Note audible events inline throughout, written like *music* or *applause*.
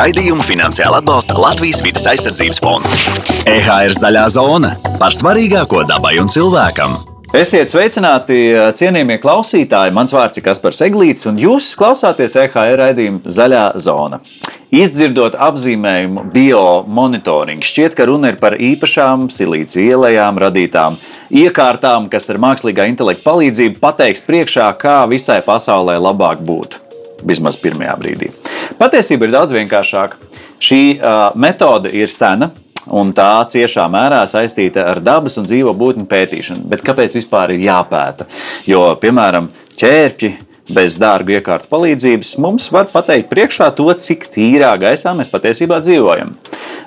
Raidījumu finansiāli atbalsta Latvijas vidas aizsardzības fonds. EHR zaļā zona par svarīgāko dabai un cilvēkam. Esiet sveicināti, cienījamie klausītāji. Mans vārds ir Kaspars Eglīts, un jūs klausāties EHR raidījuma Zaļā zona. Izdzirdot apzīmējumu biomonitoring, šķiet, ka runa ir par īpašām silīcija ielējām radītām iekārtām, kas ar mākslīgā intelekta palīdzību pateiks priekšā, kā visai pasaulē labāk būtu. Vismaz pirmajā brīdī. Patiesība ir daudz vienkāršāka. Šī uh, metode ir sena, un tā ciešā mērā saistīta ar dabas un dzīvo būtņu pētīšanu. Bet kāpēc vispār ir jāpēta? Jo, piemēram, ķērpji bez dārgu iekārtu palīdzības mums var pateikt priekšā to, cik tīrā gaisā mēs patiesībā dzīvojam.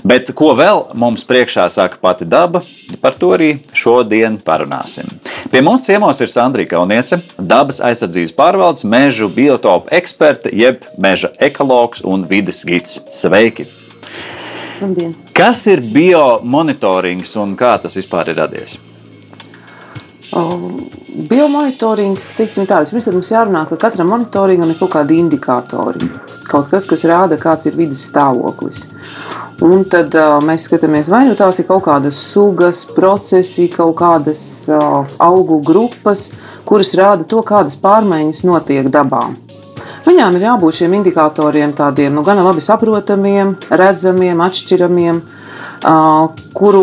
Bet ko vēl mums priekšā saka pati daba, par to arī šodien parunāsim. Pie mums ciemos ir Sandrija Kauniece, dabas aizsardzības pārvaldes, mežu biotopu eksperte, jeb meža ekologs un vides gids. Sveiki! Labdien. Kas ir biomonitorings un kā tas vispār ir radies? Biomonitorings, teiksim tā, vispirms mums jārunā, ka katram monitoringam ir kaut kādi indikātori. Kaut kas, kas rāda, kāds ir vidas stāvoklis. Un tad uh, mēs skatāmies, vai nu tās ir kaut kādas sugas, procesi, kaut kādas uh, augu grupas, kuras rāda to, kādas pārmaiņas notiek dabā. Viņām ir jābūt šiem indikatoriem tādiem nu, gan labi saprotamiem, redzamiem, atšķiramiem, kuru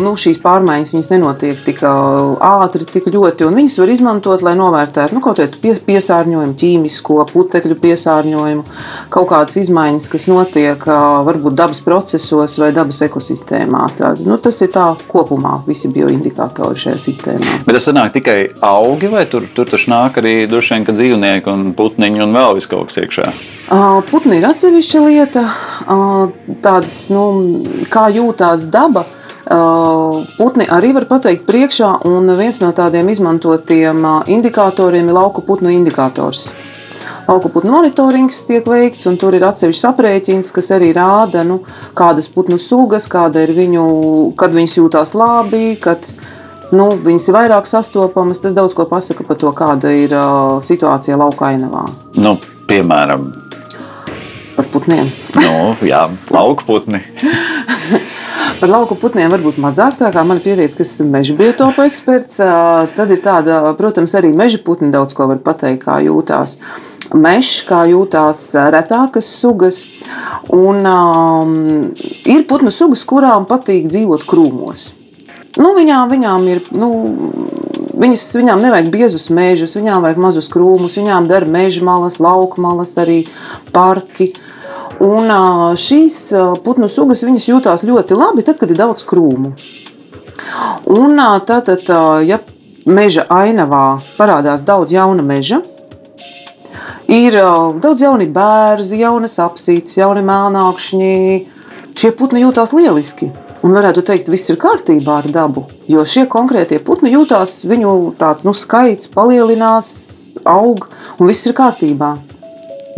nu, šīs pārmaiņas nenotiek tik ātri, tik ļoti. Viņas var izmantot, lai novērtētu nu, kaut kādu piesārņojumu, ķīmisko, putekļu piesārņojumu, kaut kādas izmaiņas, kas notiek varbūt dabas procesos vai dabas ekosistēmā. Tā, nu, tas ir tā kopumā, visi bioindikatori šajā sistēmā. Bet tas nāk tikai augi, vai tur, tur taču nāk arī droši vien dzīvnieki un putniņi un vēl viss kaut kas iekšā? Putni ir atsevišķa lieta. Tādas, nu, kā jūtās daba, putni arī var pateikt priekšā, un viens no tādiem izmantotiem indikatoriem ir lauku putnu indikators. Lauku putnu monitorings tiek veikts, un tur ir atsevišķs aprēķins, kas arī rāda, nu, kādas putnu sugas, kāda ir viņu, kad viņas jūtās labi, kad nu, viņas ir vairāk sastopamas. Tas daudz ko pasaka par to, kāda ir uh, situācija lauka ainavā. Nu, piemēram, par putniem. nu, jā, lauku putni. *laughs* Par lauku putniem varbūt mazāk, tā kā man pieteicis, ka esmu meža biotopu eksperts. Tad ir tāda, protams, arī meža putni daudz ko var pateikt, kā jūtās. Mežs, kā jūtās retākas sugas. Un um, ir putnu sugas, kurām patīk dzīvot krūmos. Nu, viņām, viņām ir. Nu, Viņas, viņām nevajag biezus mežus, viņām vajag mazus krūmus, viņām der meža malas, lauka malas, arī parki. Un šīs putnu sugas jūtās ļoti labi, tad, kad ir daudz krūmu. Un tātad, ja meža ainavā parādās daudz jauna meža, ir daudz jauni bērni, jaunas apsītas, jauni mēnākšņi. Šie putni jūtās lieliski. Un varētu teikt, viss ir kārtībā ar dabu. Jo šie konkrētie putni jūtās, viņu tāds nu, skaits palielinās, aug, un viss ir kārtībā.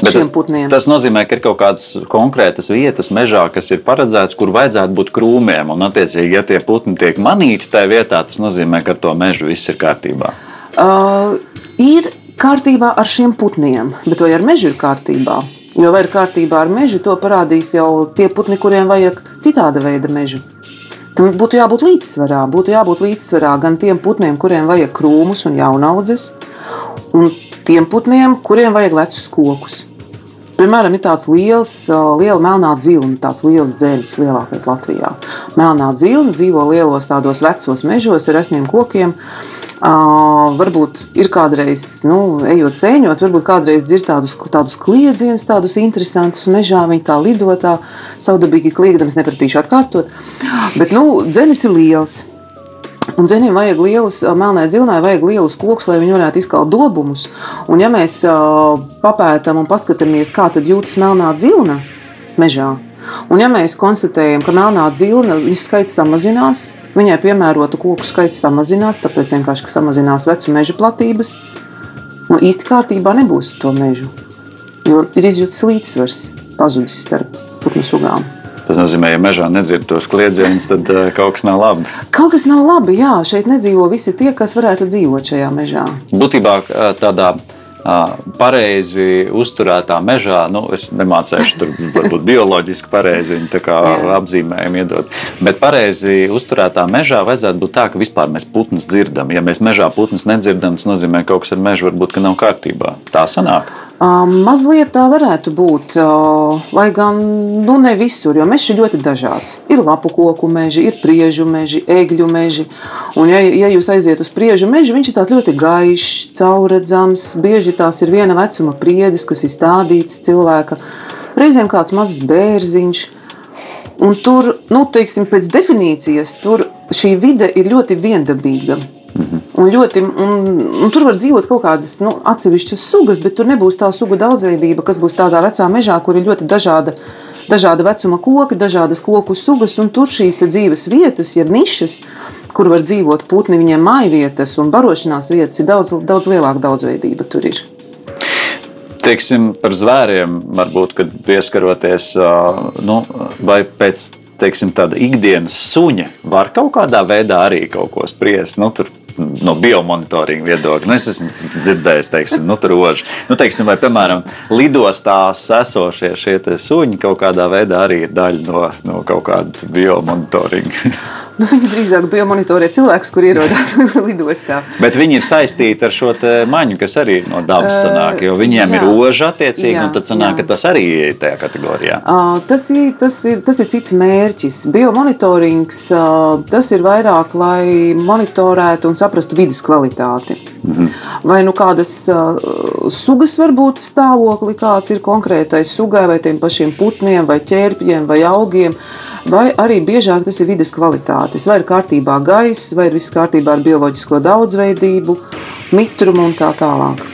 Bet tas, putniem. tas nozīmē, ka ir kaut kādas konkrētas vietas mežā, kas ir paredzētas, kur vajadzētu būt krūmiem. Un, attiecīgi, ja tie putni tiek manīti tajā vietā, tas nozīmē, ka ar to mežu viss ir kārtībā. Uh, ir kārtībā ar šiem putniem, bet vai ar mežu ir kārtībā? Jo vai ir kārtībā ar mežu, to parādīs jau tie putni, kuriem vajag citāda veida mežu. Tam būtu jābūt līdzsvarā. Būtu jābūt līdzsvarā gan tiem putniem, kuriem vajag krūmus un jaunaudzes, un tiem putniem, kuriem vajag lecus kokus. Piemēram, ir tāds liels, liela melnā dzilna, tāds liels dzēļš, lielākais Latvijā. Melnā dzilna dzīvo lielos tādos vecos mežos ar resniem kokiem. Uh, varbūt ir kādreiz, nu, ejot sēņot, varbūt kādreiz dzird tādus, tādus kliedzienus, tādus interesantus mežā. Viņi tā lido, tā saudabīgi kliegdams, nepratīšu atkārtot. Bet, nu, dzenis ir liels. Un dzinējiem vajag lielus, melnai zilnai vajag lielus kokus, lai viņi varētu izkalt dobumus. Un ja mēs uh, papētām un paskatāmies, kā tad jūtas melnā zilna mežā, un ja mēs konstatējam, ka melnā zilna viņas skaits samazinās, viņai piemērotu koku skaits samazinās, tāpēc vienkārši samazinās vecu meža platības, nu, īsti kārtībā nebūs to mežu. Jo ir izjūtas līdzsvars pazudis starp putnu sugām. Tas nozīmē, ja mežā nedzird tos kliedzienus, tad uh, kaut kas nav labi. Kaut kas nav labi, jā. Šeit nedzīvo visi tie, kas varētu dzīvot šajā mežā. Būtībā tādā pareizi uzturētā mežā, nu, es nemācīšu tur varbūt bioloģiski pareizi viņu apzīmējumu iedot, bet pareizi uzturētā mežā vajadzētu būt tā, ka vispār mēs putnus dzirdam. Ja mēs mežā putnus nedzirdam, tas nozīmē, ka kaut kas ar mežu varbūt nav kārtībā. Tā sanāk. Mazliet tā varētu būt, lai gan nu, ne visur, jo mežs ir ļoti dažāds. Ir lapu koku meži, ir priežu meži, egļu meži. Un, ja, ja jūs aiziet uz priežu mežu, viņš ir ļoti gaišs, caurredzams. Bieži tās ir viena vecuma priedes, kas ir stādīts cilvēka. Reizēm kāds mazs bērziņš. Un tur, nu, teiksim, pēc definīcijas, tur šī vide ir ļoti viendabīga. Un ļoti, un, un tur var dzīvot kaut kādas nu, atsevišķas sugas, bet tur nebūs tā sugu daudzveidība, kas būs tādā vecā mežā, kur ir ļoti dažāda, dažāda vecuma koki, dažādas koku sugas. Tur šīs dzīves vietas, jeb nišas, kur var dzīvot putni, viņiem mājvietas un barošanās vietas, ir daudz, daudz lielāka daudzveidība. Tur ir. Teiksim, par zvēriem, varbūt, pieskaroties, nu, vai pēc teiksim, tāda ikdienas suņa var kaut kādā veidā arī kaut ko spriest. Nu, tur no biomonitoringa viedokļa. Nu, es esmu dzirdējis, teiksim, nu, tur rožu. Nu, teiksim, vai, piemēram, lidostās esošie šie suņi kaut kādā veidā arī ir daļa no, no kaut kāda biomonitoringa. *laughs* Nu, viņi drīzāk bija monitorē cilvēkus, kur ierodas *laughs* lidostā. Bet viņi ir saistīti ar šo maņu, kas arī no dabas sanāk, jo viņiem jā, ir roža attiecīgi, jā, un tad sanāk, jā. ka tas arī ir tajā kategorijā. Tas, ir, tas, ir, tas ir cits mērķis. Biomonitorings tas ir vairāk, lai monitorētu un saprastu vidas kvalitāti. -hmm. Vai nu kādas uh, sugas var būt stāvokli, kāds ir konkrētais sugai, vai tiem pašiem putniem, vai ķērpļiem, vai augiem. Uh, vai arī biežāk tas ir vidas kvalitātes, vai ir kārtībā gaiss, vai ir viss kārtībā ar bioloģisko daudzveidību, mitrumu un tā tālāk.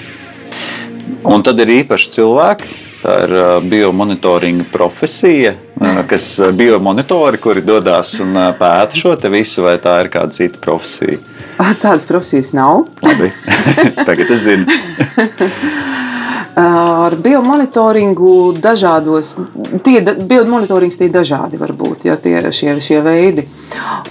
Un tad ir īpaši cilvēki, tā ir biomonitoringa profesija, kas biomonitori, kuri dodas un pēta šo visu, vai tā ir kāda cita profesija. Tādas profesijas nav. Labi, *laughs* tagad es zinu. *laughs* ar biomonitoringu dažādos, tie biomonitorings tie dažādi var būt, ja tie šie, šie veidi.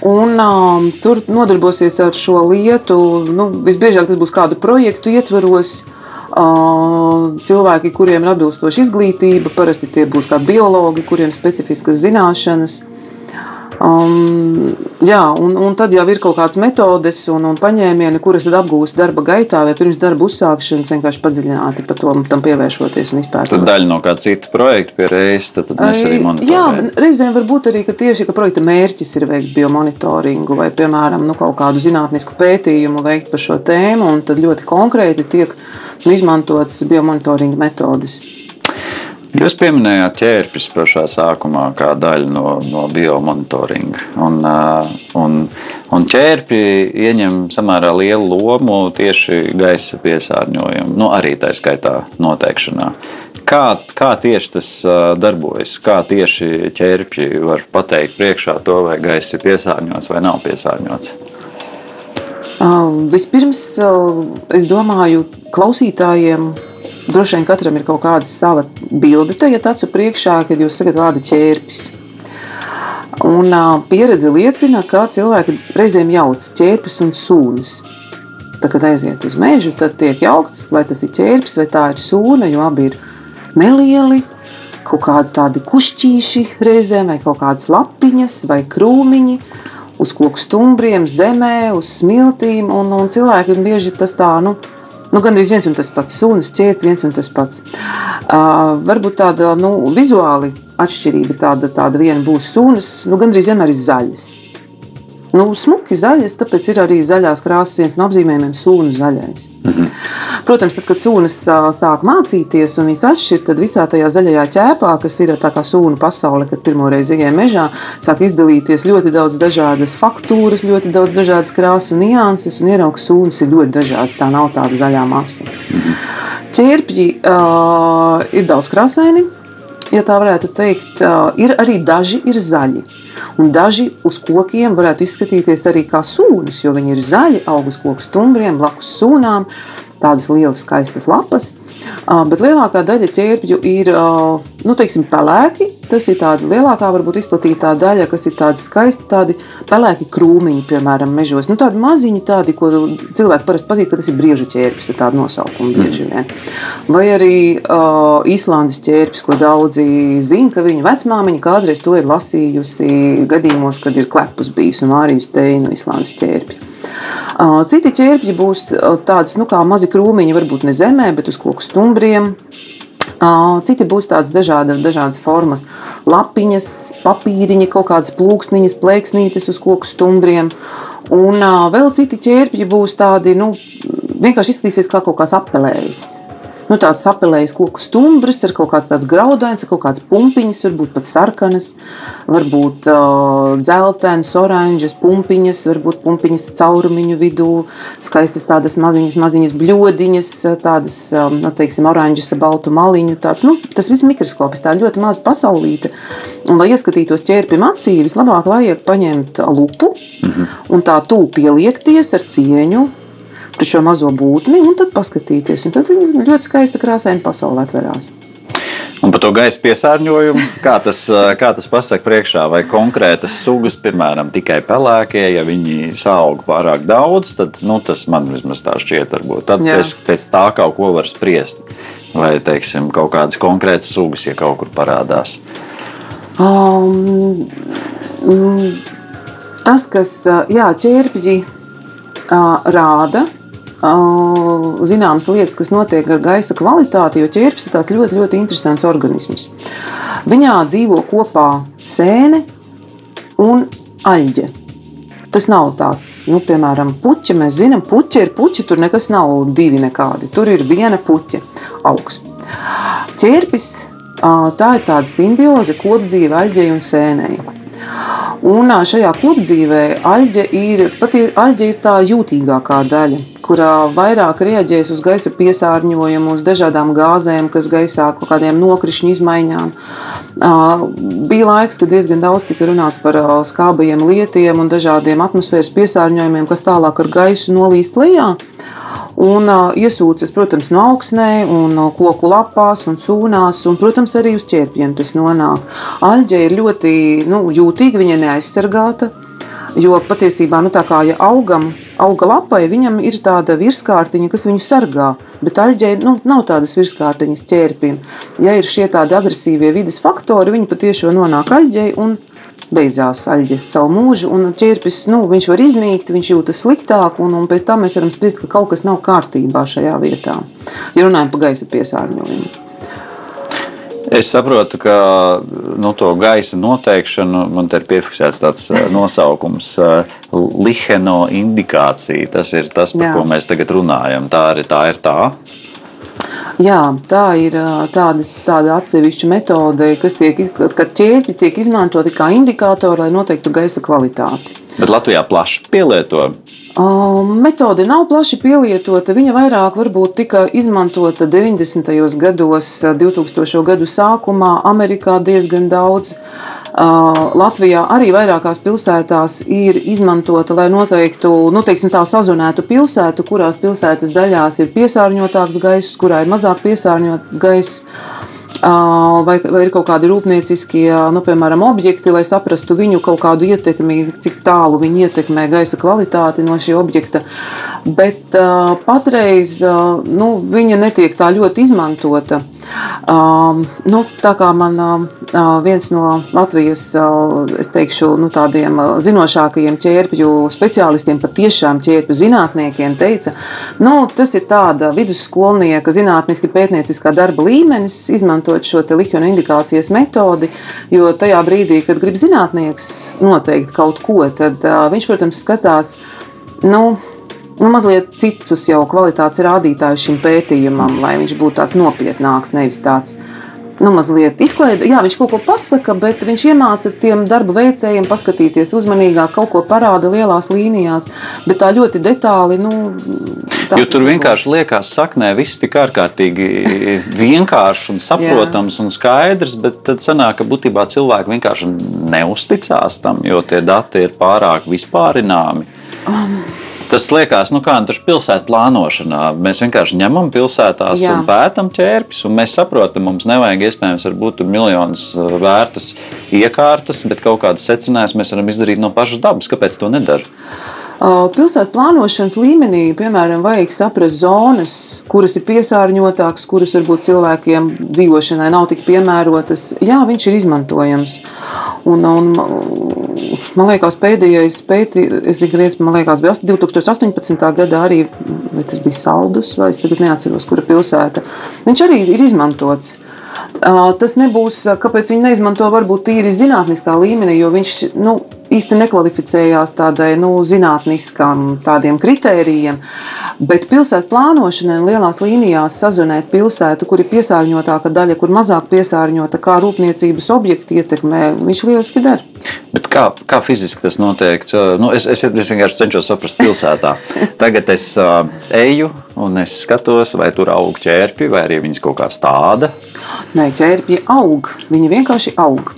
Un um, tur nodarbosies ar šo lietu, nu, visbiežāk tas būs kādu projektu ietvaros, uh, cilvēki, kuriem ir atbilstoša izglītība, parasti tie būs kādi biologi, kuriem ir specifiskas zināšanas. Um, jā, un, un tad jau ir kaut kādas metodes un, un paņēmieni, kuras apgūst darba gaitā vai pirms darba uzsākšanas, vienkārši padziļināti par to tam pievēršoties un izpētot. Tad daļa no kāda cita projekta pie reizes, tad, tad mēs arī monitorējam. Jā, reizēm var būt arī, ka tieši ka projekta mērķis ir veikt biomonitoringu vai, piemēram, nu, kaut kādu zinātnisku pētījumu veikt par šo tēmu, un tad ļoti konkrēti tiek izmantotas biomonitoringa metodes. Jūs pieminējāt ķērpus pašā sākumā, kā daļu no, no biomonitoringa. Un, un, un ķērpi ieņem samērā lielu lomu tieši gaisa piesārņojumā, nu, arī tā skaitā noteikšanā. Kā, kā tieši tas darbojas? Kā tieši ķērpji var pateikt priekšā to, vai gaisa ir piesārņots vai nav piesārņots? Uh, vispirms, uh, es domāju, klausītājiem Droši vien katram ir kaut kāda sava bilde tagad acu priekšā, kad jūs sakat vārdu ķērpis. Un uh, pieredze liecina, ka cilvēki reizēm jauc ķērpus un sūnas. Tad, kad aiziet uz mežu, tad tiek jaukts, vai tas ir ķērpis vai tā ir sūna, jo abi ir nelieli, kaut kādi tādi kušķīši reizēm, vai kaut kādas lapiņas vai krūmiņi uz koku stumbriem, zemē, uz smiltīm. Un, un cilvēkiem bieži tas tā, nu, Nu, Gan arī viens un tas pats sunis, ķēpj viens un tas pats. Uh, varbūt tāda nu, vizuāli atšķirība tāda, tāda viena būs sunis, nu, gandrīz vienmēr ir zaļas. Nu, smuki zaļas, tāpēc ir arī zaļās krāsas viens no apzīmējumiem - sūnu zaļais. Mm -hmm. Protams, tad, kad sūnas sāk mācīties un viņas atšķirt, tad visā tajā zaļajā ķēpā, kas ir tā kā sūnu pasaule, kad pirmo reizi ienāk mežā, sāk izdalīties ļoti daudz dažādas faktūras, ļoti daudz dažādas krāsas un nianses, un ierauga sūnas ir ļoti dažādas. Tā nav tāda zaļā masa. Mm -hmm. Ķērpji uh, ir daudz krāsaini, ja tā varētu teikt, ir arī daži ir zaļi. Un daži uz kokiem varētu izskatīties arī kā sūnas, jo viņi ir zaļi, aug uz koku stumbriem, blakus sūnām, tādas lielas, skaistas lapas. Bet lielākā daļa ķērpju ir nu, teiksim, pelēki, Tas ir tāda lielākā, varbūt izplatītā daļa, kas ir tādi skaisti, tādi pelēki krūmiņi, piemēram, mežos. Nu, tādi maziņi, tādi, ko cilvēki parasti pazīst, ka tas ir briežu ķērpis, ir tāda nosaukuma bieži vien. Vai arī uh, Īslandes ķērpis, ko daudzi zina, ka viņu vecmāmiņa kādreiz to ir lasījusi gadījumos, kad ir klepus bijis un Mārijas teina no Īslandes ķērpja. Citi ķērpji būs tādi nu, kā mazi krūmiņi, varbūt ne zemē, bet uz koku stumbriem. Citi būs tādas dažāda, dažādas formas, lapiņas, papīriņi, kaut kādas plūksniņas, plēksnītes uz koku stumbriem. Un vēl citi ķērpji būs tādi, nu, vienkārši izskatīsies kā kaut kāds apelējs nu, tāds apelējis koku stumbrs, ar kaut kāds tāds graudains, kaut kāds pumpiņas, varbūt pat sarkanas, varbūt uh, dzeltenas, oranžas, pumpiņas, varbūt pumpiņas caurumiņu vidū, skaistas tādas maziņas, maziņas bļodiņas, tādas, um, nu, teiksim, oranžas baltu maliņu. Tāds, nu, tas viss mikroskopis, tā ļoti maza pasaulīte. Un, lai ieskatītos ķērpim acī, vislabāk vajag paņemt lupu mhm. un tā tūp pieliekties ar cieņu šo mazo būtni un tad paskatīties. Un tad ļoti skaista krāsaina pasaule atverās. Un par to gaisa piesārņojumu, kā tas, kā tas pasaka priekšā, vai konkrētas sugas, piemēram, tikai pelēkie, ja viņi saug pārāk daudz, tad nu, tas man vismaz tā šķiet. Varbūt. Tad Jā. es pēc tā kaut ko varu spriest. Vai teiksim, kaut kādas konkrētas sugas, ja kaut kur parādās. Um, um, tas, kas jā, ķērpji rāda, zināmas lietas, kas notiek ar gaisa kvalitāti, jo ķērpes ir tāds ļoti, ļoti interesants organisms. Viņā dzīvo kopā sēne un aļģe. Tas nav tāds, nu, piemēram, puķa. Mēs zinām, puķa ir puķa, tur nekas nav divi nekādi. Tur ir viena puķa augs. Ķērpis tā ir tāda simbioze kopdzīve aļģei un sēnei. Un šajā kopdzīvē aļģe ir, pati aļģe ir tā jūtīgākā daļa kurā vairāk reaģēs uz gaisa piesārņojumu, uz dažādām gāzēm, kas gaisā kaut kādiem nokrišņu izmaiņām. Bija laiks, kad diezgan daudz tika runāts par skābajiem lietiem un dažādiem atmosfēras piesārņojumiem, kas tālāk ar gaisu nolīst lejā. Un iesūcas, protams, no augsnē, un no koku lapās un sūnās, un, protams, arī uz ķērpiem tas nonāk. Aļģe ir ļoti nu, jūtīga, viņa neaizsargāta. Jo patiesībā, nu, kā ja augam, auga lapai, viņam ir tāda virskārtiņa, kas viņu sargā. Bet aļģei nu, nav tādas virskārtiņas ķērpiem. Ja ir šie tādi agresīvie vidas faktori, viņi patiešām nonāk aļģei un beidzās aļģe savu mūžu. Un ķērpis nu, var iznīkt, viņš jūtas sliktāk, un, un pēc tam mēs varam spriest, ka kaut kas nav kārtībā šajā vietā. Ja runājam par gaisa piesārņojumu. Es saprotu, ka nu, to gaisa noteikšanu man te ir piefiksēts tāds eh, nosaukums, eh, liheno indikācija. Tas ir tas, par Jā. ko mēs tagad runājam. Tā, arī, tā ir tā. Jā, tā ir eh, tādas, tāda atsevišķa metode, kas tiek, kad ķēpji tiek izmantoti kā indikātori, lai noteiktu gaisa kvalitāti. Bet Latvijā plaši pielieto. Metode nav plaši pielietota. Viņa vairāk varbūt tika izmantota 90. gados, 2000. gadu sākumā, Amerikā diezgan daudz. Latvijā arī vairākās pilsētās ir izmantota, lai noteiktu, nu, teiksim, tā sazonētu pilsētu, kurās pilsētas daļās ir piesārņotāks gaiss, kurā ir mazāk piesārņots gaiss vai, vai ir kaut kādi rūpnieciskie, nu, piemēram, objekti, lai saprastu viņu kaut kādu ietekmi, cik tālu viņi ietekmē gaisa kvalitāti no šī objekta. Bet uh, patreiz uh, nu, viņa netiek tā ļoti izmantota. Uh, nu, tā kā man uh, viens no Latvijas uh, teikšu, nu, tādiem uh, zinošākajiem ķērpju speciālistiem, patiešām ķērpju zinātniekiem, teica, nu, tas ir tāda vidusskolnieka zinātniski pētnieciskā darba līmenis, izmantot šo lihionu indikācijas metodi, jo tajā brīdī, kad grib zinātnieks noteikt kaut ko, tad uh, viņš, protams, skatās, nu, nu, mazliet citus jau kvalitātes rādītājus šim pētījumam, lai viņš būtu tāds nopietnāks, nevis tāds. Nu, mazliet izklaidē, jā, viņš kaut ko pasaka, bet viņš iemāca tiem darba veicējiem paskatīties uzmanīgāk, kaut ko parāda lielās līnijās, bet tā ļoti detāli. Nu, tā jo tur vienkārši liekas, saknē viss tik ārkārtīgi vienkāršs un saprotams un skaidrs, bet tad sanāk, ka būtībā cilvēki vienkārši neusticās tam, jo tie dati ir pārāk vispārināmi. Um. Tas liekas, nu kā nu, pilsētā plānošanā. Mēs vienkārši ņemam pilsētās Jā. un pētām ķērpus, un mēs saprotam, mums nevajag iespējams būt miljonus uh, vērtas iekārtas, bet kaut kādus secinājumus mēs varam izdarīt no pašas dabas. Kāpēc to nedara? Pilsētu plānošanas līmenī, piemēram, vajag saprast zonas, kuras ir piesārņotākas, kuras varbūt cilvēkiem dzīvošanai nav tik piemērotas. Jā, viņš ir izmantojams. Un, un, man liekas, pēdējais pētījums, es zinu, ka viens man liekas, bija 2018. gadā arī, bet tas bija Saldus, vai es tagad neatceros, kura pilsēta. Viņš arī ir izmantots. Tas nebūs, kāpēc viņi neizmanto varbūt tīri zinātniskā līmenī, jo viņš nu, īsti nekvalificējās tādai nu, zinātniskām tādiem kritērijiem. Bet pilsētu plānošanai lielās līnijās sazonēt pilsētu, kur ir piesārņotāka daļa, kur mazāk piesārņota, kā rūpniecības objekti ietekmē, viņš lieliski dara. Bet kā, kā fiziski tas notiek? Nu, es, es, es vienkārši cenšos saprast pilsētā. *laughs* Tagad es uh, eju un es skatos, vai tur aug ķērpi, vai arī viņas kaut kā stāda. Nē, ķērpji aug. Viņi vienkārši aug.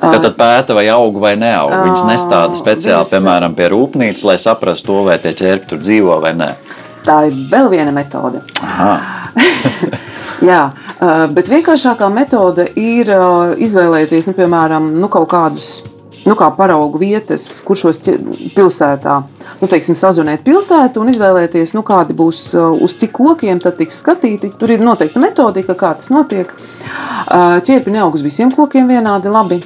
Tad, tad pēta, vai aug vai neaug. Viņas nestāda speciāli, Viņas... piemēram, pie rūpnīcas, lai saprastu to, vai tie ķērpi tur dzīvo vai nē. Tā ir vēl viena metode. *laughs* Jā, bet vienkāršākā metode ir izvēlēties, nu, piemēram, nu, kaut kādus nu, kā paraugu vietas, kur šos pilsētā, nu, teiksim, sazonēt pilsētu un izvēlēties, nu, kādi būs uz cik kokiem tad tiks skatīti. Tur ir noteikta metodika, kā tas notiek. Ķērpi neaug uz visiem kokiem vienādi labi.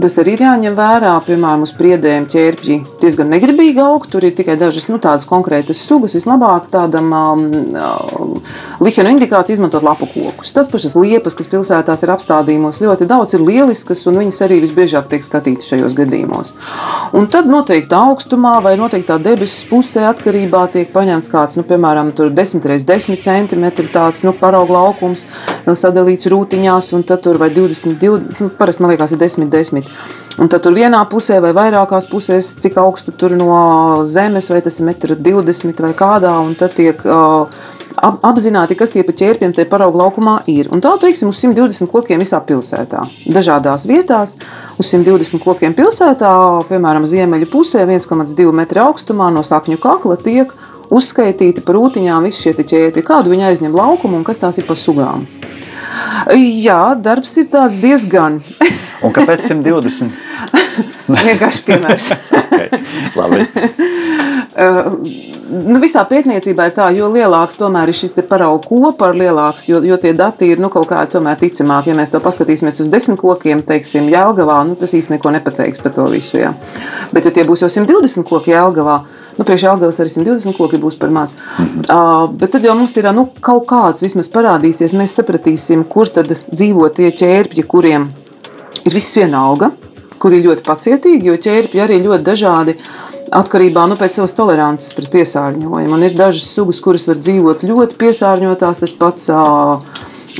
Tas arī ir jāņem vērā. Piemēram, uz priedēm ķērpji diezgan negribīgi aug. Tur ir tikai dažas nu, tādas konkrētas sugas. Vislabāk tādam um, uh, lihenu indikācijai izmantot lapu kokus. Tas pašas liepas, kas pilsētās ir apstādījumos, ļoti daudz ir lieliskas, un viņas arī visbiežāk tiek skatītas šajos gadījumos. Un tad noteikti augstumā vai noteiktā debesis pusē atkarībā tiek paņemts kāds, nu, piemēram, 10 x 10 cm tāds nu, paraugu laukums, sadalīts rūtiņās, un tad tur vai 20, 20 nu, parasti man liekas, ir 10 10. Un tad tur vienā pusē vai vairākās pusēs, cik augstu tur no zemes, vai tas ir 1,20 m vai kādā, un tad tiek uh, apzināti, kas tie pa ķērpiem te paraugu laukumā ir. Un tā, teiksim, uz 120 kokiem visā pilsētā. Dažādās vietās uz 120 kokiem pilsētā, piemēram, ziemeļu pusē, 1,2 metru augstumā no sakņu kakla tiek uzskaitīti par rūtiņām visi šie ķērpi, kādu viņi aizņem laukumu un kas tās ir pa sugām. Jā, darbs ir tāds diezgan. Un kāpēc 120? *laughs* Vienkārši piemērs. *laughs* okay, labi. Uh, nu, visā pētniecībā ir tā, jo lielāks tomēr ir šis paraugu kopa, lielāks, jo, jo tie dati ir nu, kaut kā tomēr ticamāki. Ja mēs to paskatīsimies uz desmit kokiem, teiksim, Jēlgavā, nu, tas īsti neko nepateiks par to visu. Jā. Bet, ja tie būs jau 120 koki Jēlgavā, nu, priekš Jēlgavas arī 120 koki būs par maz. Uh, bet tad jau mums ir nu, kaut kāds vismaz parādīsies, mēs sapratīsim, kur tad dzīvo tie ķērpji, kuriem ir viss vienalga, kur ir ļoti pacietīgi, jo ķērpji arī ļoti dažādi atkarībā no nu, savas tolerances pret piesārņojumu. Un ir dažas sugas, kuras var dzīvot ļoti piesārņotās. Tas pats,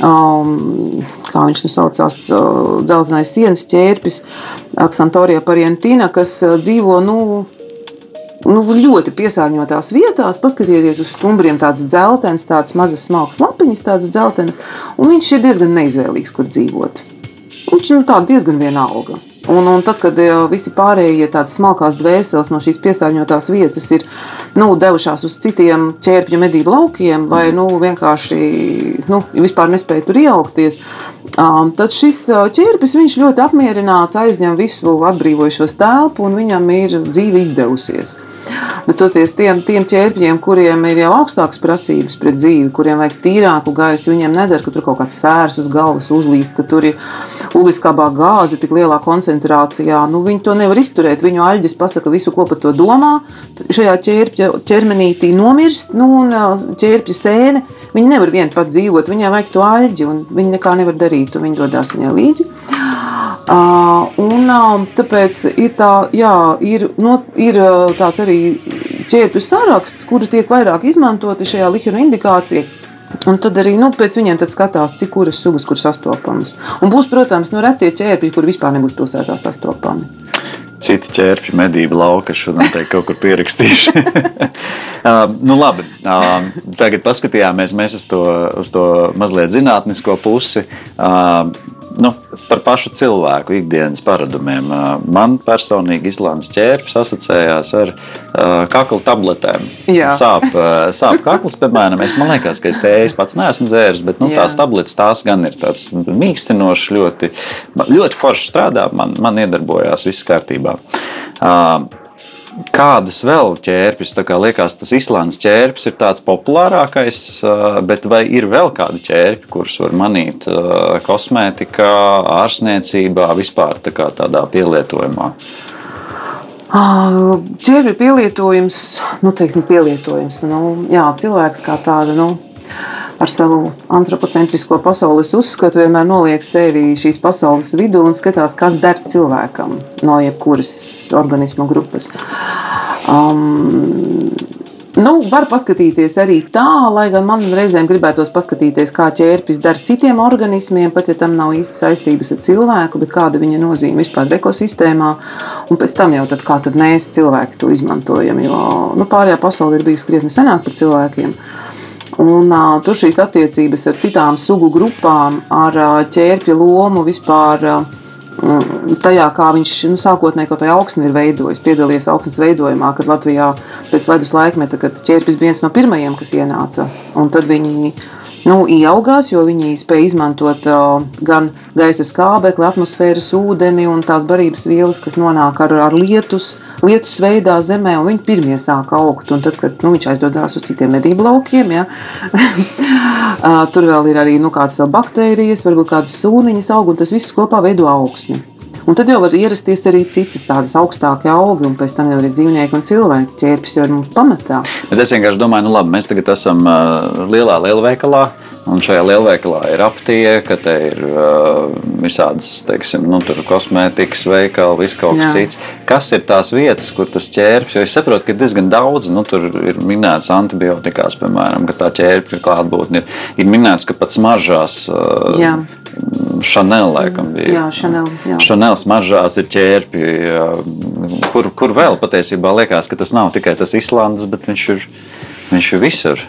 um, kā viņš nu saucās, dzeltenais sienas ķērpis, Aksantorija parientina, kas dzīvo nu, nu, ļoti piesārņotās vietās. Paskatieties uz stumbriem, tāds dzeltens, tāds mazas smalkas lapiņas, tāds dzeltens, un viņš ir diezgan neizvēlīgs, kur dzīvot. Viņš ir nu, diezgan vienalga. Un, un tad, kad eh, visi pārējie tādas smalkās dvēseles no šīs piesārņotās vietas ir nu, devušās uz citiem ķērpju medību laukiem, vai nu, vienkārši nu, vispār nespēja tur iejaukties, tad šis ķērpis ļoti apmierināts, aizņem visu atbrīvojušos telpu un viņam ir dzīve izdevusies. Bet toties tiem, tiem ķērpļiem, kuriem ir jau augstākas prasības pret dzīvi, kuriem vajag tīrāku gaisu, viņiem nedara, ka tur kaut kāds sērs uz galvas uzlīst, ka tur ir ugunskābā gāze tik lielā koncentrācijā. Nu, viņi to nevar izturēt. Viņu aļģis pasaka visu, ko par to domā. Šajā ķērpja ķermenītī nomirst, nu, un ķērpja sēne. Viņi nevar vien pat dzīvot, viņai vajag to aļģi, un viņi nekā nevar darīt, un viņi dodas viņai līdzi. Uh, un, uh, tāpēc ir, tā, jā, ir, no, ir tāds arī ķērpju saraksts, kuri tiek vairāk izmantoti šajā lihera indikācijā. Un tad arī nu, pēc viņiem skatās, cik kuras sugas kur sastopamas. Un būs, protams, nu, retie ķērpji, kur vispār nebūs pilsētā sastopami. Citi ķērpji, medību lauka, šodien te kaut kur pierakstīšu. *laughs* uh, nu, labi, uh, tagad paskatījāmies mēs uz to, uz to mazliet zinātnisko pusi. Uh, nu, par pašu cilvēku ikdienas paradumiem. Man personīgi Islandes ķērpes asociējās ar kakla tabletēm. Jā. Sāp, sāp *laughs* kakls, piemēram, es man liekas, ka es tējas pats neesmu dzēris, bet nu, Jā. tās tabletes tās gan ir tāds mīkstinošs, ļoti, ļoti forši strādā, man, man iedarbojās, viss kārtībā. Uh, Kādas vēl kā liekas, tas Islandes ķērpes ir tāds populārākais, bet vai ir vēl kādi ķērpi, kurus var manīt kosmētikā, ārstniecībā, vispār tā kā tādā pielietojumā? Ā, Ķērbju pielietojums, nu, teiksim, pielietojums. Nu, jā, cilvēks kā tāda. Nu, Ar savu antropocentrisko pasaules uzskatu vienmēr noliek sevi šīs pasaules vidū un skatās, kas der cilvēkam no jebkuras organisma grupas. Um, Nu, var paskatīties arī tā, lai gan man reizēm gribētos paskatīties, kā ķērpis dara citiem organismiem, pat ja tam nav īsti saistības ar cilvēku, bet kāda viņa nozīme vispār ekosistēmā. Un pēc tam jau tad, kā tad mēs cilvēki to izmantojam, jo nu, pārējā pasaule ir bijusi krietni senāk par cilvēkiem. Un, uh, tur šīs attiecības ar citām sugu grupām, ar uh, ķērpja lomu vispār. Uh, Tajā, kā viņš nu, sākotnēji kaut kādā augsnē ir veidojis, piedalījies augsnes veidojumā, kad Latvijā pēc ledus laikmeta, kad ķērpis bija viens no pirmajiem, kas ienāca. Un tad viņi nu, ieaugās, jo viņi spēja izmantot uh, gan gaisa skābekli, atmosfēras ūdeni un tās barības vielas, kas nonāk ar, ar lietus, lietus veidā zemē, un viņi pirmie sāka augt. Un tad, kad nu, viņš aizdodas uz citiem medību laukiem, ja, *laughs* uh, tur vēl ir arī nu, kādas baktērijas, varbūt kādas sūniņas aug, un tas viss kopā veido augsni. Un tad jau var ierasties arī citas tādas augstākas augi, un pēc tam jau arī dzīvnieki un cilvēki ķērpjas jau ir mums pamatā. Bet es vienkārši domāju, nu labi, mēs tagad esam lielā lielveikalā. Un šajā lielveikalā ir aptieka, te ir uh, visādas, teiksim, nu, kosmētikas veikali, viss kaut kas Jā. cits. Kas ir tās vietas, kur tas ķērpjas? Jo es saprotu, ka diezgan daudz, nu, tur ir minēts antibiotikās, piemēram, ka tā ķērpja klātbūtne ir. Ir minēts, ka pat smaržās uh, Jā. Chanel, laikam, bija. Jā, Chanel, jā. Chanel smaržās ir ķērpji, jā. kur, kur vēl patiesībā liekas, ka tas nav tikai tas Islandes, bet viņš ir, viņš ir visur.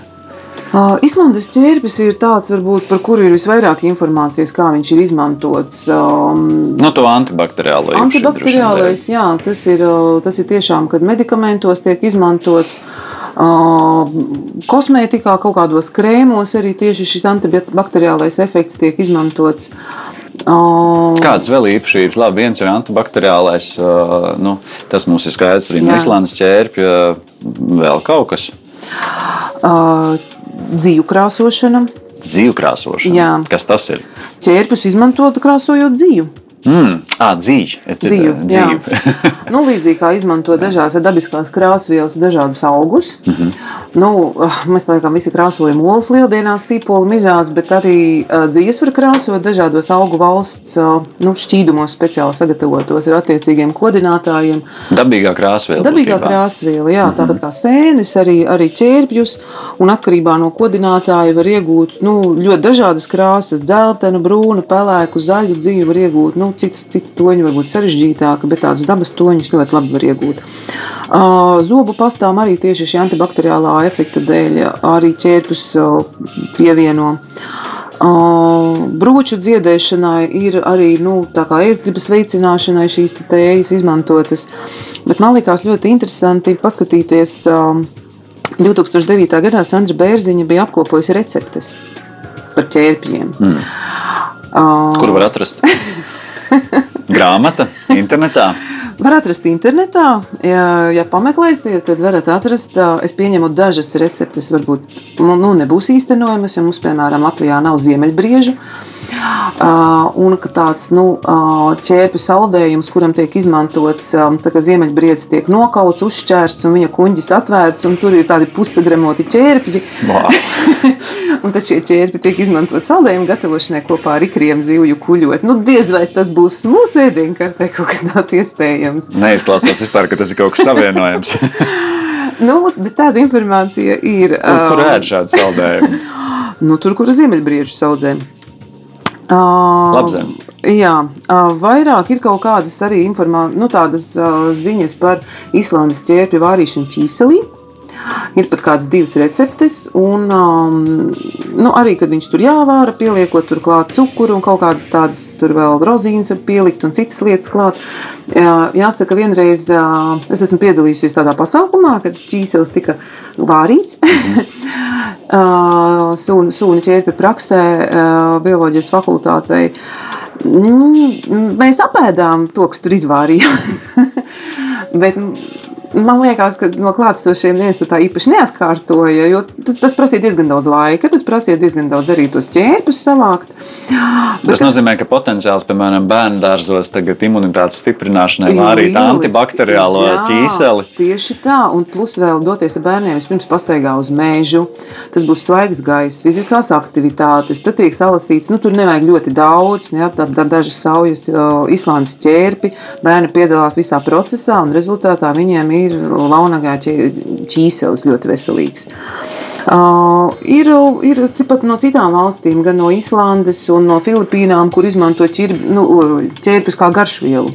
Uh, Islandes ķērbis ir tāds, varbūt, par kuru ir visvairāk informācijas, kā viņš ir izmantots. Um, Nu, to antibakteriālo Antibakteriālais, jā, tas ir, tas ir tiešām, kad medikamentos tiek izmantots. Uh, kosmētikā, kaut kādos krēmos arī tieši šis antibakteriālais efekts tiek izmantots. Uh, Kādas vēl īpašības? Labi, viens ir antibakteriālais. Nu, tas mums ir skaidrs arī no. Islandes ķērpja. Vēl kaut kas uh, dzīvu krāsošana. dzīvu krāsošana. Jā. Kas tas ir? Ķērpus izmantot krāsojot dzīvu. Mm. Ah, dzīve. Jā. dzīve. *laughs* *laughs* nu, līdzīgi kā izmanto dažādas dabiskās krāsvielas, dažādus augus. Mm. -hmm. nu, ah, mēs laikam visi krāsojam olas lieldienās, sīpolu mizās, bet arī uh, dzīves var krāsot dažādos augu valsts uh, nu, šķīdumos speciāli sagatavotos ar attiecīgiem kodinātājiem. Dabīgā krāsviela. Dabīgā būtībā. krāsviela, jā, Mhm. tāpat kā sēnes, arī, arī ķērpjus. Un atkarībā no kodinātāja var iegūt nu, ļoti dažādas krāsas, dzeltenu, brūnu, pelēku, zaļu dzīvi var iegūt. Nu, cits, citi toņi var būt sarežģītāki, bet tādus dabas toņus ļoti labi var iegūt. Zobu pastām arī tieši šī antibakteriālā efekta dēļ arī ķērpus pievieno. Brūču dziedēšanai ir arī nu, ēstgribas veicināšanai šīs tējas izmantotas. Bet man liekas ļoti interesanti paskatīties. Um, 2009. gadā Sandra Bērziņa bija apkopojusi receptes par ķērpjiem. Mm. Uh, Kur var atrast? *laughs* Grāmata, internetā. Var atrast internetā, ja, ja pameklēsiet, tad varat atrast. Es pieņemu, dažas receptes varbūt nu, nu, nebūs īstenojamas, jo mums, piemēram, Latvijā nav ziemeļbriežu. Ā, Un ka tāds nu, ā, ķērpju saldējums, kuram tiek izmantots, kā ziemeļbriedis tiek nokauts, uzšķērsts un viņa kuģis atvērts, un tur ir tādi pusagramoti ķērpji. *laughs* Un tad šie ķērpi tiek izmantot saldējumu gatavošanai kopā ar ikriem zivju kuļot. Nu, diez vai tas būs mūsu ēdienkartē kaut kas tāds iespējams. Neizklausās vispār, ka tas ir kaut kas savienojams. *laughs* Nu, tāda informācija ir. Kur, kur ēd šādu saldējumu? Nu, tur, kur ziemeļbriežu saudzē. Uh, Labzem. Jā, uh, vairāk ir kaut kādas arī informā, nu, tādas, uh, ziņas par Islandes ķērpju vārīšanu ķīselī. Ir pat kādas divas receptes, un um, nu, arī, kad viņš tur jāvāra, pieliekot tur klāt cukuru un kaut kādas tādas, tur vēl rozīnas var pielikt un citas lietas klāt. Jā, jāsaka, vienreiz uh, es esmu piedalījusies tādā pasākumā, kad ķīselis tika vārīts. *laughs* Uh, Sūnu, sūnu ķērpju praksē, uh, bioloģijas fakultātei. Nu, mēs apēdām to, kas tur izvārījās. *laughs* Bet man liekas, ka no klātesošiem neviens to tā īpaši neatkārtoja. Jo tas prasīja diezgan daudz laika, tas prasīja diezgan daudz arī tos ķērpus savākt. Bet, tas nozīmē, ka potenciāls, piemēram, bērnu dārzos, tagad imunitātes stiprināšanai, arī antibakteriālo jā, ķīseli. Tieši tā, un plus vēl doties ar bērniem vispirms pastaigā uz mežu. Tas būs svaigs gaiss, fiziskās aktivitātes, tad tiek salasīts, nu tur nevajag ļoti daudz, ja, tad, tad dažas saujas, Islandes ķērpi, bērni piedalās visā procesā un rezultātā viņiem ir ir launagā ķīselis ļoti veselīgs. Uh, ir ir pat no citām valstīm, gan no Islandes un no Filipīnām, kur izmanto ķirbi, nu, ķērpus kā garšvielu.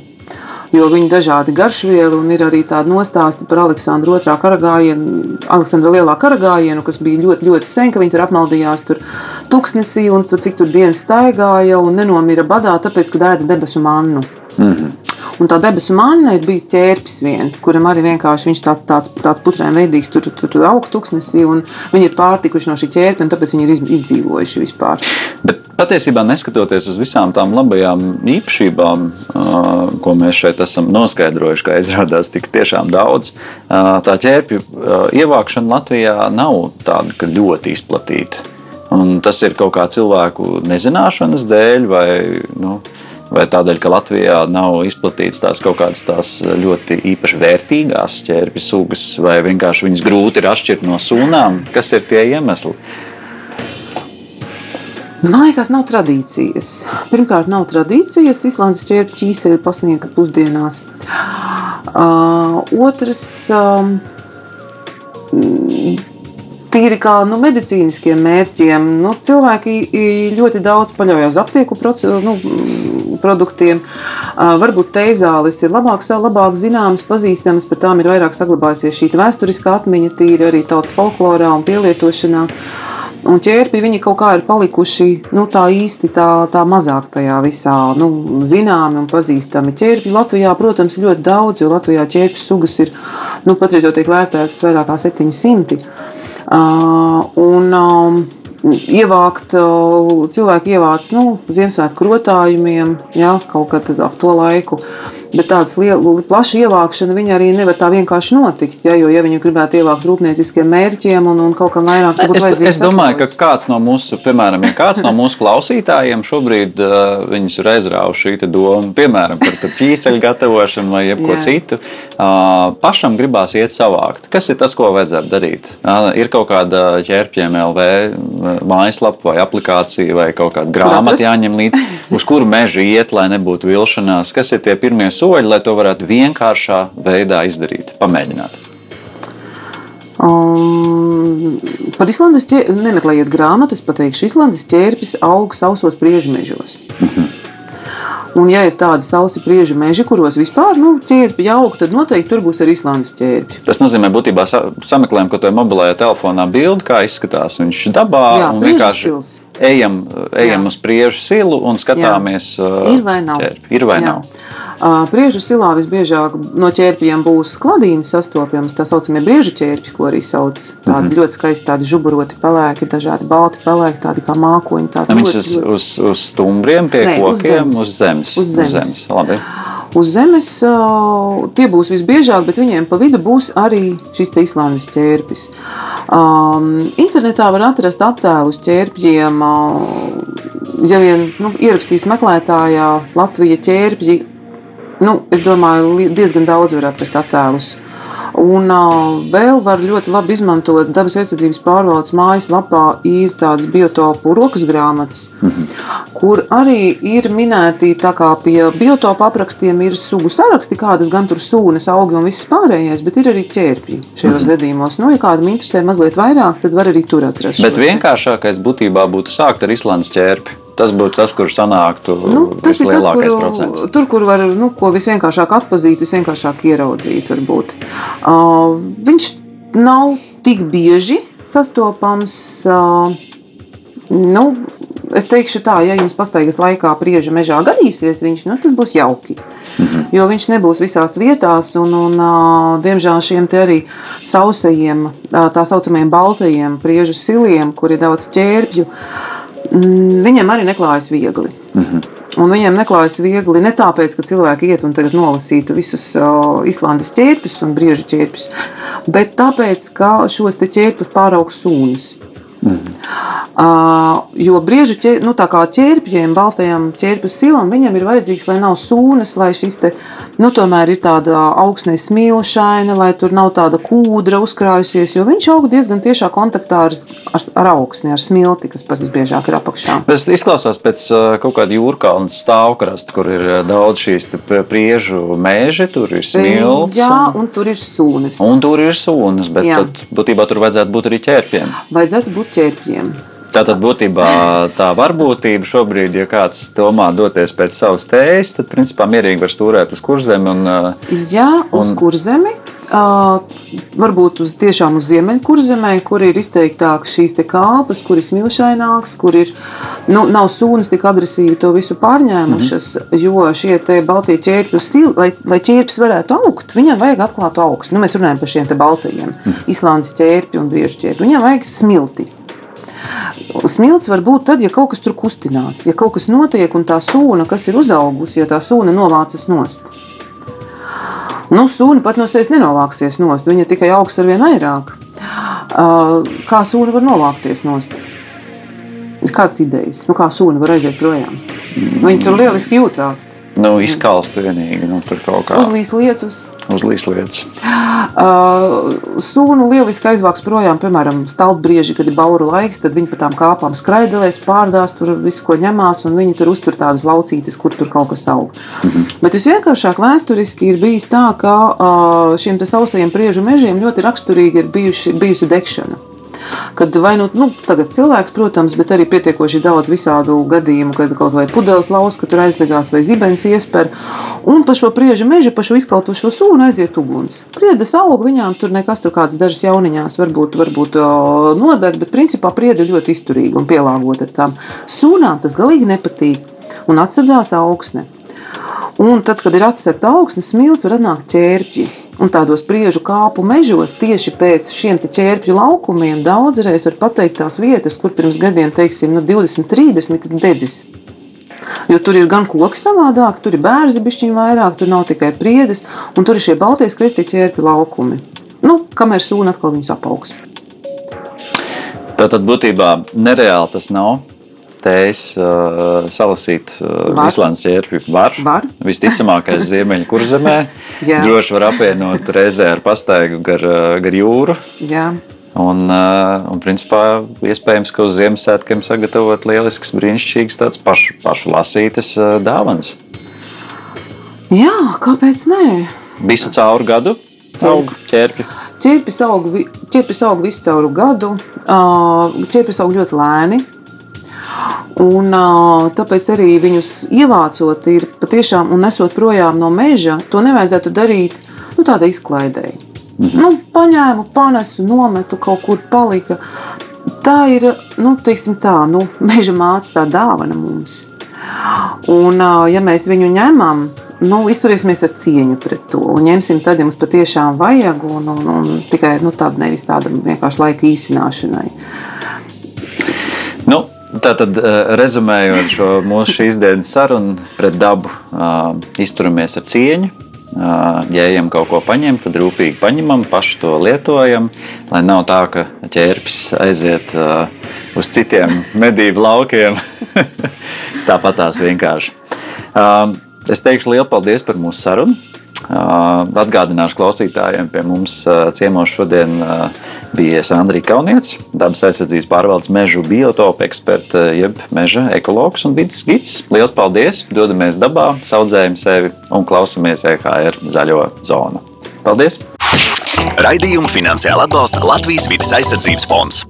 Jo viņi ir dažādi garšvieli, un ir arī tāda nostāsta par Aleksandru otrā karagājienu, Aleksandra lielā karagājienu, kas bija ļoti, ļoti sen, ka viņi tur apmaldījās tur tuksnesī un tur cik tur dienas staigāja un nenomira badā, tāpēc, ka ēda debesu mannu. Mm -hmm. Un tā debesu manna ir bijis ķērpis viens, kuram arī vienkārši viņš tāds, tāds, tāds putrēm veidīgs, tur, tur, tur aug tuksnesī, un viņi ir pārtikuši no šī ķērpja, un tāpēc viņi ir izdzīvojuši vispār. Bet patiesībā, neskatoties uz visām tām labajām īpašībām, ko mēs šeit esam noskaidrojuši, kā izrādās tik tiešām daudz, tā ķērpju ievākšana Latvijā nav tāda ļoti izplatīta. Un tas ir kaut kā cilvēku nezināšanas dēļ, vai nu, vai tādēļ, ka Latvijā nav izplatītas tās kaut kādas tās ļoti īpaši vērtīgās ķērbju sugas, vai vienkārši viņas grūti ir atšķirt no sūnām? Kas ir tie iemesli? Man liekas, nav tradīcijas. Pirmkārt, nav tradīcijas. Islandes ķērbju ķīseļi pasniegt pusdienās. Uh, otrs. Uh, tīri kā nu, medicīniskiem mērķiem. Nu, cilvēki ļoti daudz paļaujas uz aptieku procesu, nu, produktiem. Varbūt teizālis ir labāk, labāk zināms, pazīstams, par tām ir vairāk saglabājusies šī vēsturiskā atmiņa, tīri arī tautas folklorā un pielietošanā. Un ķērpi viņi kaut kā ir palikuši nu, tā īsti tā, tā mazāk tajā visā nu, zināmi un pazīstami. Ķērpi Latvijā, protams, ir ļoti daudz, jo Latvijā ķērpju sugas ir nu, patreiz jau tiek vērtētas vairāk kā 700. Uh, un, um, ievākt, cilvēki ievāc nu, Ziemassvētku rotājumiem, ja, kaut kad ap to laiku. Bet tādas plašas ievākšana viņa arī nevar tā vienkārši notikt. Ja, jo, ja viņi gribētu ievākt rūpnieciskiem mērķiem un, un kaut kam vairāk, tad būtu vajadzīgs. Es domāju, atļaus. ka kāds no mūsu, piemēram, ja kāds no mūsu klausītājiem šobrīd uh, viņus ir aizrāvuši šī doma, piemēram, par, par ķīseļu gatavošanu vai jebko Jā. citu, uh, pašam gribās iet savākt. Kas ir tas, ko vajadzētu darīt? Uh, ir kaut kāda ķērpjiem LV mājaslapa vai aplikācija vai kaut kāda grāmata jāņem līdzi, uz kuru mežu iet, lai nebūtu vilšanās. Kas ir tie pirmie soļi, lai to varētu vienkāršā veidā izdarīt, pamēģināt? Um, par Islandes ķērpi nemeklējiet grāmatu. Es pateikšu, Islandes ķērpis aug sausos priežmežos. -hmm. Un, ja ir tādi sausi priežu meži, kuros vispār nu, ķērpi aug, tad noteikti tur būs arī Islandes ķērpi. Tas nozīmē, būtībā sameklējam, ko tajā mobilajā telefonā bildi, kā izskatās viņš dabā. Jā, vienkārši sils. Ejam, ejam uz priežu silu un skatāmies, Jā. ir vai nav. Ķērpi. Ir vai Jā. nav. Priežu silā visbiežāk no ķērpiem būs kladīnas sastopams, tā saucamie briežu ķērpi, ko arī sauc. Tādi mm -hmm. ļoti skaisti, tādi žuburoti pelēki, dažādi balti pelēki, tādi kā mākoņi. Tādi ļoti, uz, ļoti... uz, uz stumbriem, pie Nē, kokiem, uz zemes. Uz zemes. Uz zemes. Labi. Uz zemes tie būs visbiežāk, bet viņiem pa vidu būs arī šis Islandes ķērpis. Um, internetā var atrast attēlus ķērpjiem. Ja vien nu, ierakstīs meklētājā Latvija ķērpji, nu, es domāju, diezgan daudz var atrast attēlus. Un vēl var ļoti labi izmantot dabas aizsardzības pārvaldes mājaslapā, ir tādas biotopu rokas grāmatas, -hmm. kur arī ir minēti tā kā pie biotopu aprakstiem ir sugu saraksti, kādas gan tur sūnas, augi un viss pārējais, bet ir arī ķērpji šajos -hmm. gadījumos. Nu, ja kādam interesē mazliet vairāk, tad var arī tur atrast. Bet vienkāršākais būtībā būtu sākt ar Islandes ķērpi. Tas būtu tas, kurš sanāktu nu, tas ir tas, kur, procents. tur, kur var nu, visvienkāršāk atpazīt, visvienkāršāk ieraudzīt. Varbūt. Uh, viņš nav tik bieži sastopams. Uh, nu, es teikšu tā, ja jums pastaigas laikā prieža mežā gadīsies, viņš, nu, tas būs jauki. Mhm. Jo viņš nebūs visās vietās, un, un diemžēl šiem arī sausajiem, tā saucamajiem baltajiem priežu siliem, kur ir daudz ķērpju, mm, viņiem arī neklājas viegli. Mhm. Un viņiem neklājas viegli ne tāpēc, ka cilvēki iet un nolasītu visus uh, Islandes ķērpus un briežu ķērpus, bet tāpēc, ka šos ķērpus pāraugs sūnas. Mm. Uh, jo briežu ķer, nu, ķērpjiem, baltajam ķērpju silam, viņam ir vajadzīgs, lai nav sūnas, lai šis te, nu, tomēr ir tāda augsnē smilšaina, lai tur nav tāda kūdra uzkrājusies, jo viņš aug diezgan tiešā kontaktā ar, ar, ar augsni, ar smilti, kas pats visbiežāk ir apakšā. Tas izklausās pēc kaut kāda jūrkalna stāvkrasta, kur ir daudz šīs priežu mēži, tur ir smilts. Jā, un, tur ir sūnas. Un tur ir sūnas, bet Jā. tad būtībā tur vajadzētu būt arī ķērpiem. Vajadzētu būt ķērpjiem. Tātad būtībā tā varbūtība šobrīd, ja kāds domā doties pēc savas tējas, tad principā mierīgi var stūrēt uz kurzemi. Un, Jā, uz un... kurzemi. Uh, varbūt uz tiešām uz ziemeļkurzemē, kur ir izteiktākas šīs kāpas, kur ir smilšaināks, kur ir, nu, nav sūnas tik agresīvi to visu pārņēmušas, mm -hmm. jo šie baltie ķērpju sili, lai, lai ķērpis varētu augt, viņam vajag atklātu augstu. Nu, mēs runājam par šiem baltajiem, mm -hmm. Islandes ķērpju un briežu ķērpju. Viņam vajag smilti. Smilts var būt tad, ja kaut kas tur kustinās, ja kaut kas notiek un tā sūna, kas ir uzaugusi, ja tā sūna novācas nost. Nu, sūna pat no sevis nenovāksies nost, viņa tikai augs ar vien vairāk. Kā sūna var novākties nost? Kādas idejas? Nu, kā sūna var aiziet projām? Viņa tur lieliski jūtās. Nu, izkalst vienīgi, nu, tur kaut kā. Uzlīs lietus uz līslietas? Uh, *gasps* sūnu lieliski aizvāks projām, piemēram, stalbrieži, kad ir bauru laiks, tad viņi pa tām kāpām skraidelēs, pārdās tur visu, ko ņemās, un viņi tur uztur tādas laucītes, kur tur kaut kas aug. Mm -hmm. Bet visvienkāršāk vēsturiski ir bijis tā, ka uh, šiem sausajiem priežu mežiem ļoti raksturīgi ir bijuši, bijusi degšana. Kad vai nu, nu tagad cilvēks, protams, bet arī pietiekoši daudz visādu gadījumu, kad kaut vai pudeles lauska tur aizdegās vai zibens iesper, un pa šo priežu mežu, pa šo izkaltušo sūnu aiziet uguns. Priedes aug, viņām tur nekas tur kāds dažas jauniņās varbūt, varbūt nodeg, bet principā priede ir ļoti izturīga un pielāgota tam. Sūnām tas galīgi nepatīk un atsadzās augsne. Un tad, kad ir atsegta augsne, smilts var atnākt ķērpji. Un tādos priežu kāpu mežos, tieši pēc šiem ķērpju laukumiem, daudzreiz var pateikt tās vietas, kur pirms gadiem, teiksim, nu 20, 30 dedzis. Jo tur ir gan koks savādāk, tur ir bērni bišķiņi vairāk, tur nav tikai priedes, un tur ir šie baltie skrestie ķērpju laukumi. Nu, kamēr sūna atkal viņus apaugs. Tā tad būtībā nereāli tas nav tējas uh, salasīt uh, Islandes ķērpju. Var. var. Visticamākais ziemeļu kurzemē. *laughs* Droši var apvienot reizē ar pastaigu gar, uh, gar jūru. Jā. Un, uh, un, principā, iespējams, ka uz Ziemassvētkiem sagatavot lielisks, brīnišķīgs, tāds pašu, pašu lasītas uh, dāvans. Jā, kāpēc nē? Visu cauru gadu aug ķērpi. Ķērpis aug, ķērpis aug visu cauru gadu. Ķērpis aug ļoti lēni. Un, tāpēc arī viņus ievācot, ir patiešām un nesot projām no meža, to nevajadzētu darīt nu, tādā izklaidē. Mhm. Nu, paņēmu, panesu, nometu, kaut kur palika. Tā ir nu, tā, nu, *laughs* meža māca, tā dāvana mums. Un, ja mēs viņu ņemam, nu, izturēsimies ar cieņu pret to un ņemsim tad, ja mums patiešām vajag, un, un, un tikai nu, tāda nevis tāda vienkārši laika īsināšanai. Nu, Tātad, eh, rezumējot šo mūsu šīs dienas sarunu pret dabu, eh, izturamies ar cieņu. Eh, ja ejam kaut ko paņemt, tad rūpīgi paņemam, paši to lietojam. Lai nav tā, ka ķērpis aiziet uz citiem *laughs* medību laukiem. *laughs* Tāpat tās vienkārši. Es teikšu lielu paldies par mūsu sarunu. Atgādināšu klausītājiem, pie mums ciemos šodien bija Sandrija Kaunietis, dabas aizsardzības pārvaldes mežu biotopu eksperta, jeb meža ekologs un vidas gids. Lielas paldies! Dodamies dabā, audzējam sevi un klausamies EHR zaļo zonu. Paldies! Raidījumu finansiāli atbalsta Latvijas vidas aizsardzības fonds.